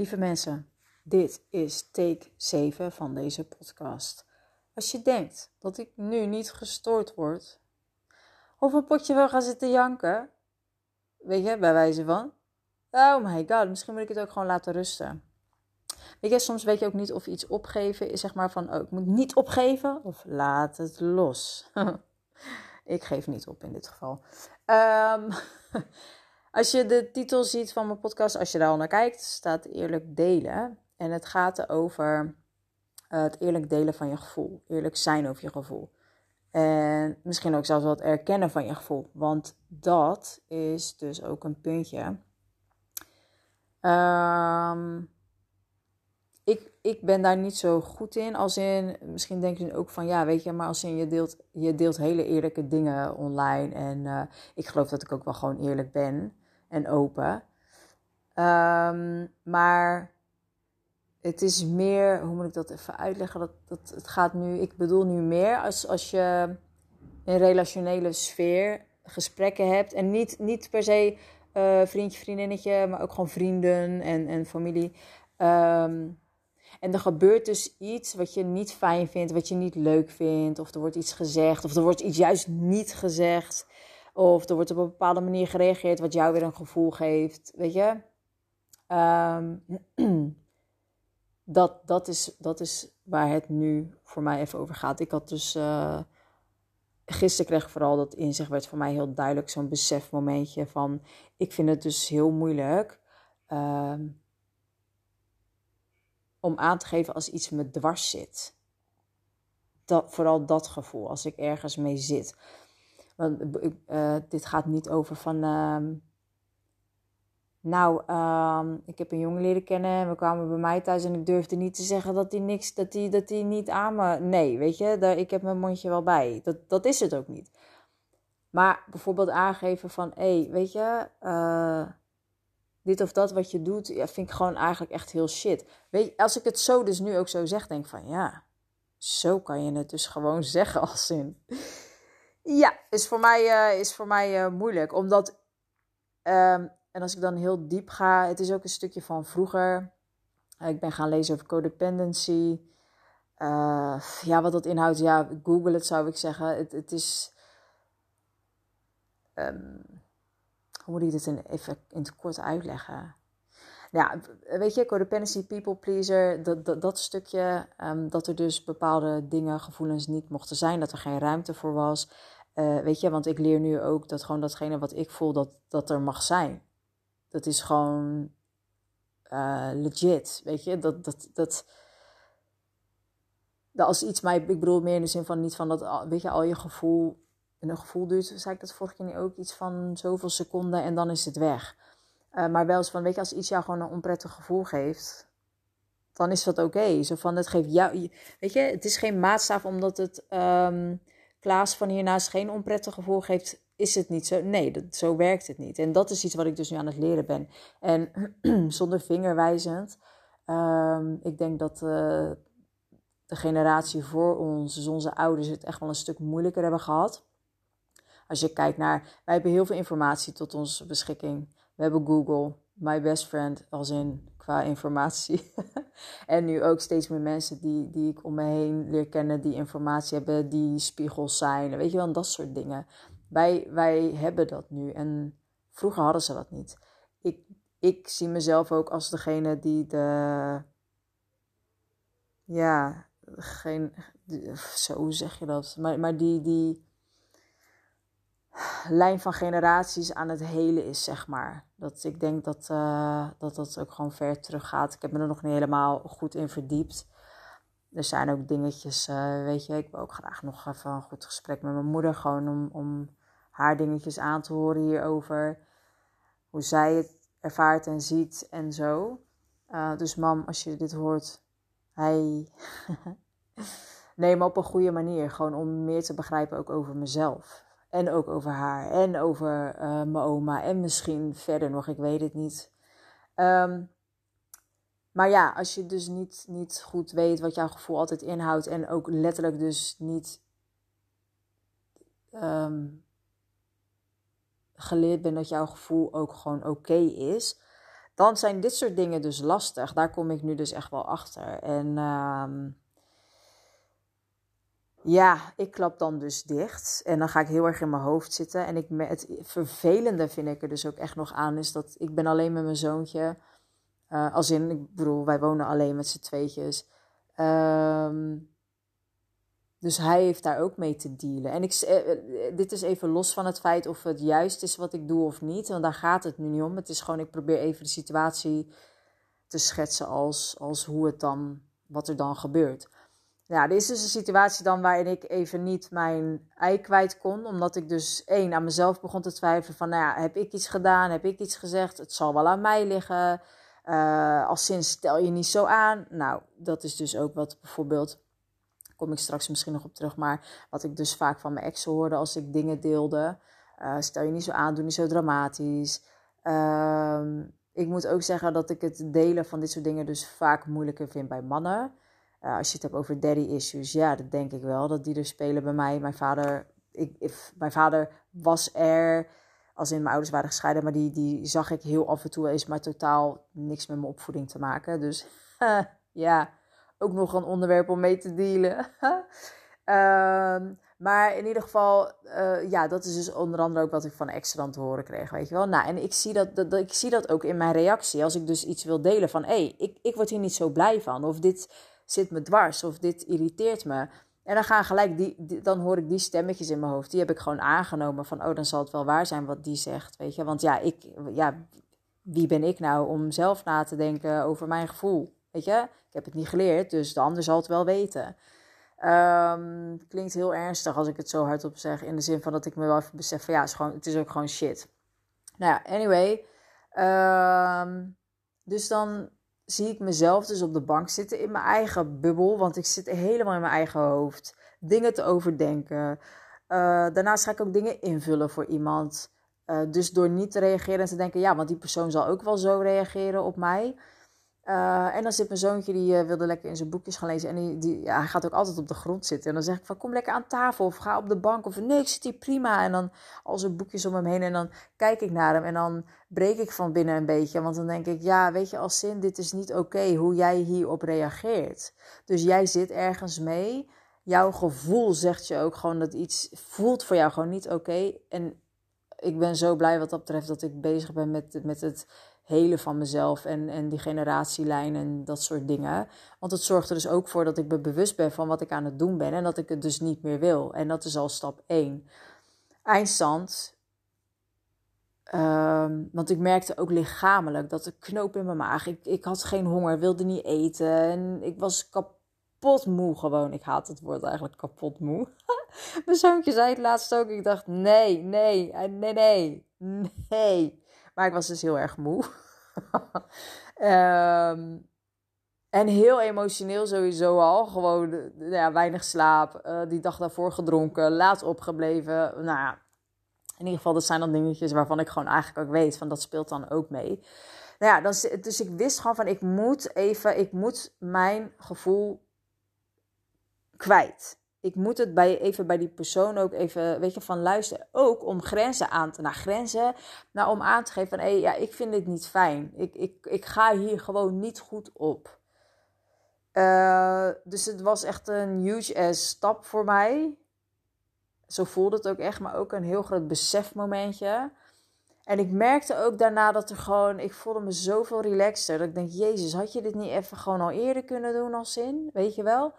Lieve mensen, dit is take 7 van deze podcast. Als je denkt dat ik nu niet gestoord word, of een potje wil gaan zitten janken, weet je, bij wijze van, oh my god, misschien moet ik het ook gewoon laten rusten. Weet je, soms weet je ook niet of iets opgeven is, zeg maar van, oh, ik moet niet opgeven, of laat het los. ik geef niet op in dit geval. Um, Als je de titel ziet van mijn podcast, als je daar al naar kijkt, staat eerlijk delen. En het gaat over eh, het eerlijk delen van je gevoel. Eerlijk zijn over je gevoel. En misschien ook zelfs wat erkennen van je gevoel. Want dat is dus ook een puntje. Um, ik, ik ben daar niet zo goed in. Als in, misschien denk je ook van ja, weet je, maar als in je deelt, je deelt hele eerlijke dingen online. En uh, ik geloof dat ik ook wel gewoon eerlijk ben en open. Um, maar het is meer, hoe moet ik dat even uitleggen? Dat, dat, het gaat nu, ik bedoel nu meer als, als je in relationele sfeer gesprekken hebt. En niet, niet per se uh, vriendje, vriendinnetje, maar ook gewoon vrienden en, en familie. Um, en er gebeurt dus iets wat je niet fijn vindt, wat je niet leuk vindt. Of er wordt iets gezegd, of er wordt iets juist niet gezegd. Of er wordt op een bepaalde manier gereageerd wat jou weer een gevoel geeft. Weet je? Um, dat, dat, is, dat is waar het nu voor mij even over gaat. Ik had dus. Uh, gisteren kreeg vooral dat inzicht werd voor mij heel duidelijk. Zo'n besefmomentje van. Ik vind het dus heel moeilijk. Um, om aan te geven als iets me dwars zit. Dat, vooral dat gevoel, als ik ergens mee zit. Want uh, dit gaat niet over van. Uh, nou, uh, ik heb een jongen leren kennen en we kwamen bij mij thuis en ik durfde niet te zeggen dat hij niks, dat hij, dat niet aan me. Nee, weet je, ik heb mijn mondje wel bij. Dat, dat is het ook niet. Maar bijvoorbeeld aangeven van, hé, hey, weet je, uh, dit of dat wat je doet, ja, vind ik gewoon eigenlijk echt heel shit. Weet je, als ik het zo dus nu ook zo zeg, denk van ja, zo kan je het dus gewoon zeggen als zin. Ja, is voor mij, uh, is voor mij uh, moeilijk. Omdat, um, en als ik dan heel diep ga, het is ook een stukje van vroeger. ik ben gaan lezen over codependency. Uh, ja, wat dat inhoudt, ja, google het zou ik zeggen. Het, het is. Um, hoe moet ik dit even in het kort uitleggen? Ja, weet je, codependency, people pleaser, dat, dat, dat stukje, um, dat er dus bepaalde dingen, gevoelens niet mochten zijn, dat er geen ruimte voor was. Uh, weet je, want ik leer nu ook dat gewoon datgene wat ik voel, dat, dat er mag zijn. Dat is gewoon uh, legit, weet je, dat, dat, dat, als iets mij, ik bedoel meer in de zin van niet van dat, weet je, al je gevoel en een gevoel duurt, zei ik dat vorige keer ook, iets van zoveel seconden en dan is het weg. Uh, maar wel eens van, weet je, als iets jou gewoon een onprettig gevoel geeft, dan is dat oké. Zo van, het geeft jou, weet je, het is geen maatstaf omdat het um, Klaas van hiernaast geen onprettig gevoel geeft, is het niet zo. Nee, dat, zo werkt het niet. En dat is iets wat ik dus nu aan het leren ben. En zonder vingerwijzend, um, ik denk dat uh, de generatie voor ons, dus onze ouders, het echt wel een stuk moeilijker hebben gehad. Als je kijkt naar, wij hebben heel veel informatie tot onze beschikking. We hebben Google, my best friend, als in qua informatie. en nu ook steeds meer mensen die, die ik om me heen leer kennen, die informatie hebben, die spiegels zijn. Weet je wel, dat soort dingen. Wij, wij hebben dat nu en vroeger hadden ze dat niet. Ik, ik zie mezelf ook als degene die de. Ja, geen. Zo zeg je dat. Maar, maar die. die lijn van generaties aan het helen is, zeg maar. Dat ik denk dat, uh, dat dat ook gewoon ver terug gaat. Ik heb me er nog niet helemaal goed in verdiept. Er zijn ook dingetjes, uh, weet je, ik wil ook graag nog even een goed gesprek met mijn moeder. Gewoon om, om haar dingetjes aan te horen hierover. Hoe zij het ervaart en ziet en zo. Uh, dus mam, als je dit hoort, hey. neem op een goede manier. Gewoon om meer te begrijpen ook over mezelf. En ook over haar en over uh, mijn oma en misschien verder nog, ik weet het niet. Um, maar ja, als je dus niet, niet goed weet wat jouw gevoel altijd inhoudt en ook letterlijk dus niet um, geleerd bent dat jouw gevoel ook gewoon oké is, dan zijn dit soort dingen dus lastig. Daar kom ik nu dus echt wel achter. En ehm, ja, ik klap dan dus dicht. En dan ga ik heel erg in mijn hoofd zitten. En ik, het vervelende vind ik er dus ook echt nog aan, is dat ik ben alleen met mijn zoontje. Uh, als in, ik bedoel, wij wonen alleen met z'n tweetjes. Um, dus hij heeft daar ook mee te dealen. En ik, eh, eh, dit is even los van het feit of het juist is wat ik doe of niet. Want daar gaat het nu niet om. Het is gewoon, ik probeer even de situatie te schetsen als, als hoe het dan, wat er dan gebeurt. Ja, dit is dus een situatie dan waarin ik even niet mijn ei kwijt kon. Omdat ik dus één aan mezelf begon te twijfelen van, nou heb ik iets gedaan? Heb ik iets gezegd? Het zal wel aan mij liggen. Uh, als zin stel je niet zo aan. Nou, dat is dus ook wat bijvoorbeeld kom ik straks misschien nog op terug. Maar wat ik dus vaak van mijn exen hoorde als ik dingen deelde. Uh, stel je niet zo aan, doe niet zo dramatisch. Uh, ik moet ook zeggen dat ik het delen van dit soort dingen dus vaak moeilijker vind bij mannen. Als je het hebt over daddy issues, ja, dat denk ik wel. Dat die er spelen bij mij. Mijn vader, ik, mijn vader was er, als in mijn ouders waren gescheiden. Maar die, die zag ik heel af en toe eens, maar totaal niks met mijn opvoeding te maken. Dus ja, ook nog een onderwerp om mee te dealen. um, maar in ieder geval, uh, ja, dat is dus onder andere ook wat ik van extra te horen kreeg, weet je wel. Nou, en ik zie dat, dat, ik zie dat ook in mijn reactie. Als ik dus iets wil delen van, hé, hey, ik, ik word hier niet zo blij van. Of dit zit me dwars, of dit irriteert me. En dan gaan gelijk, die, dan hoor ik die stemmetjes in mijn hoofd. Die heb ik gewoon aangenomen van, oh, dan zal het wel waar zijn wat die zegt, weet je. Want ja, ik, ja, wie ben ik nou om zelf na te denken over mijn gevoel? Weet je, ik heb het niet geleerd, dus de ander zal het wel weten. Um, klinkt heel ernstig als ik het zo hardop zeg. In de zin van dat ik me wel even besef van ja, het is, gewoon, het is ook gewoon shit. Nou ja, anyway. Um, dus dan zie ik mezelf dus op de bank zitten in mijn eigen bubbel. Want ik zit helemaal in mijn eigen hoofd. Dingen te overdenken. Uh, daarnaast ga ik ook dingen invullen voor iemand. Uh, dus door niet te reageren en te denken, ja, want die persoon zal ook wel zo reageren op mij. Uh, en dan zit mijn zoontje, die uh, wilde lekker in zijn boekjes gaan lezen. En die, die, ja, hij gaat ook altijd op de grond zitten. En dan zeg ik van, kom lekker aan tafel. Of ga op de bank. Of nee, ik zit hier prima. En dan al zijn boekjes om hem heen. En dan kijk ik naar hem. En dan breek ik van binnen een beetje. Want dan denk ik, ja, weet je, als zin, dit is niet oké hoe jij hierop reageert. Dus jij zit ergens mee. Jouw gevoel zegt je ook gewoon dat iets voelt voor jou gewoon niet oké. En ik ben zo blij wat dat betreft dat ik bezig ben met, met het helen van mezelf en, en die generatielijn en dat soort dingen. Want het zorgt er dus ook voor dat ik me bewust ben van wat ik aan het doen ben en dat ik het dus niet meer wil. En dat is al stap 1. Eindstand. Um, want ik merkte ook lichamelijk dat de knoop in mijn maag. Ik, ik had geen honger, wilde niet eten. En ik was kapot moe gewoon. Ik haat het woord eigenlijk kapot moe. mijn zoontje zei het laatst ook. Ik dacht: nee, nee, nee, nee, nee. Maar ik was dus heel erg moe. um, en heel emotioneel sowieso al. Gewoon ja, weinig slaap. Uh, die dag daarvoor gedronken. Laat opgebleven. Nou ja, in ieder geval dat zijn dan dingetjes waarvan ik gewoon eigenlijk ook weet. Van dat speelt dan ook mee. Nou ja, dan, dus ik wist gewoon van ik moet even, ik moet mijn gevoel kwijt ik moet het bij, even bij die persoon ook even, weet je, van luisteren. Ook om grenzen aan te, naar grenzen, nou om aan te geven van, hé, ja, ik vind dit niet fijn. Ik, ik, ik ga hier gewoon niet goed op. Uh, dus het was echt een huge ass stap voor mij. Zo voelde het ook echt, maar ook een heel groot besefmomentje. En ik merkte ook daarna dat er gewoon, ik voelde me zoveel relaxter. Dat ik denk, Jezus, had je dit niet even gewoon al eerder kunnen doen als zin? Weet je wel?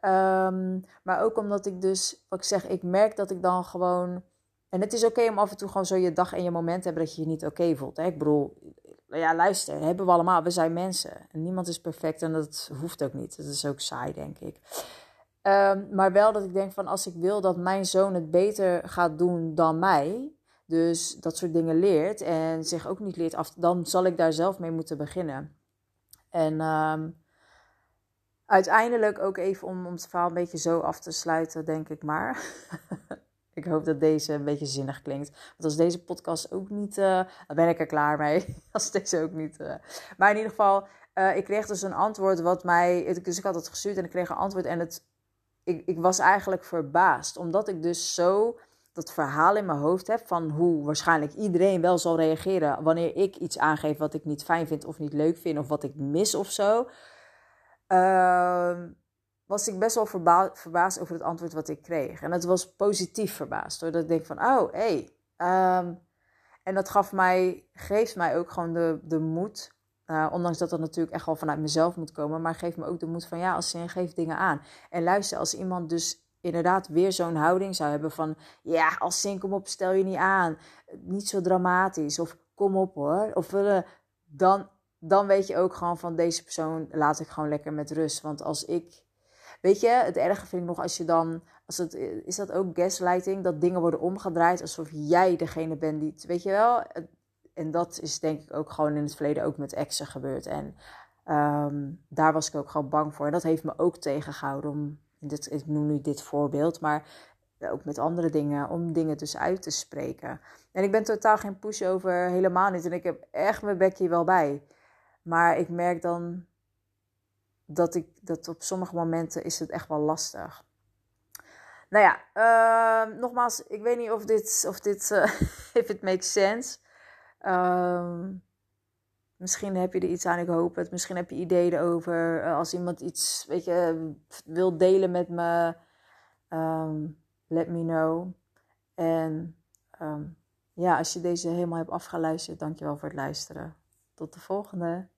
Um, maar ook omdat ik dus, wat ik zeg, ik merk dat ik dan gewoon. En het is oké om af en toe gewoon zo je dag en je moment te hebben dat je je niet oké voelt. Hè? Ik bedoel, ja, luister, hebben we allemaal. We zijn mensen. En niemand is perfect en dat hoeft ook niet. Dat is ook saai, denk ik. Um, maar wel dat ik denk van als ik wil dat mijn zoon het beter gaat doen dan mij. Dus dat soort dingen leert en zich ook niet leert af. Dan zal ik daar zelf mee moeten beginnen. En um, uiteindelijk ook even om, om het verhaal een beetje zo af te sluiten, denk ik maar. ik hoop dat deze een beetje zinnig klinkt. Want als deze podcast ook niet, uh, dan ben ik er klaar mee. als deze ook niet. Uh. Maar in ieder geval, uh, ik kreeg dus een antwoord wat mij. Dus ik had het gestuurd en ik kreeg een antwoord. En het, ik, ik was eigenlijk verbaasd. Omdat ik dus zo dat verhaal in mijn hoofd heb van hoe waarschijnlijk iedereen wel zal reageren wanneer ik iets aangeef wat ik niet fijn vind of niet leuk vind of wat ik mis of zo, ehm, was ik best wel verbaasd over het antwoord wat ik kreeg. En het was positief verbaasd, doordat ik denk van, oh, hé. Hey, ehm, en dat gaf mij, geeft mij ook gewoon de, de moed uh, ondanks dat dat natuurlijk echt wel vanuit mezelf moet komen. Maar geeft me ook de moed van ja, als zin geef dingen aan. En luister, als iemand dus inderdaad weer zo'n houding zou hebben van... Ja, als zin kom op, stel je niet aan. Niet zo dramatisch. Of kom op hoor. Of uh, dan, dan weet je ook gewoon van deze persoon laat ik gewoon lekker met rust. Want als ik... Weet je, het erge vind ik nog als je dan... Als het, is dat ook gaslighting? Dat dingen worden omgedraaid alsof jij degene bent die... Weet je wel? En dat is denk ik ook gewoon in het verleden ook met exen gebeurd. En ehm, daar was ik ook gewoon bang voor. En dat heeft me ook tegengehouden om dit, ik noem nu dit voorbeeld, maar ook met andere dingen, om dingen dus uit te spreken. En ik ben totaal geen pushover, helemaal niet. En ik heb echt mijn bekje wel bij. Maar ik merk dan dat, ik, dat op sommige momenten is het echt wel lastig. Nou ja, uh, nogmaals, ik weet niet of dit, of dit, uh, if it makes sense. Uh, Misschien heb je er iets aan, ik hoop het. Misschien heb je ideeën erover. Eh, als iemand iets, weet je, wil delen met me, um, let me know. En ja, als je deze helemaal hebt afgeluisterd, dankjewel voor het luisteren. Tot de volgende.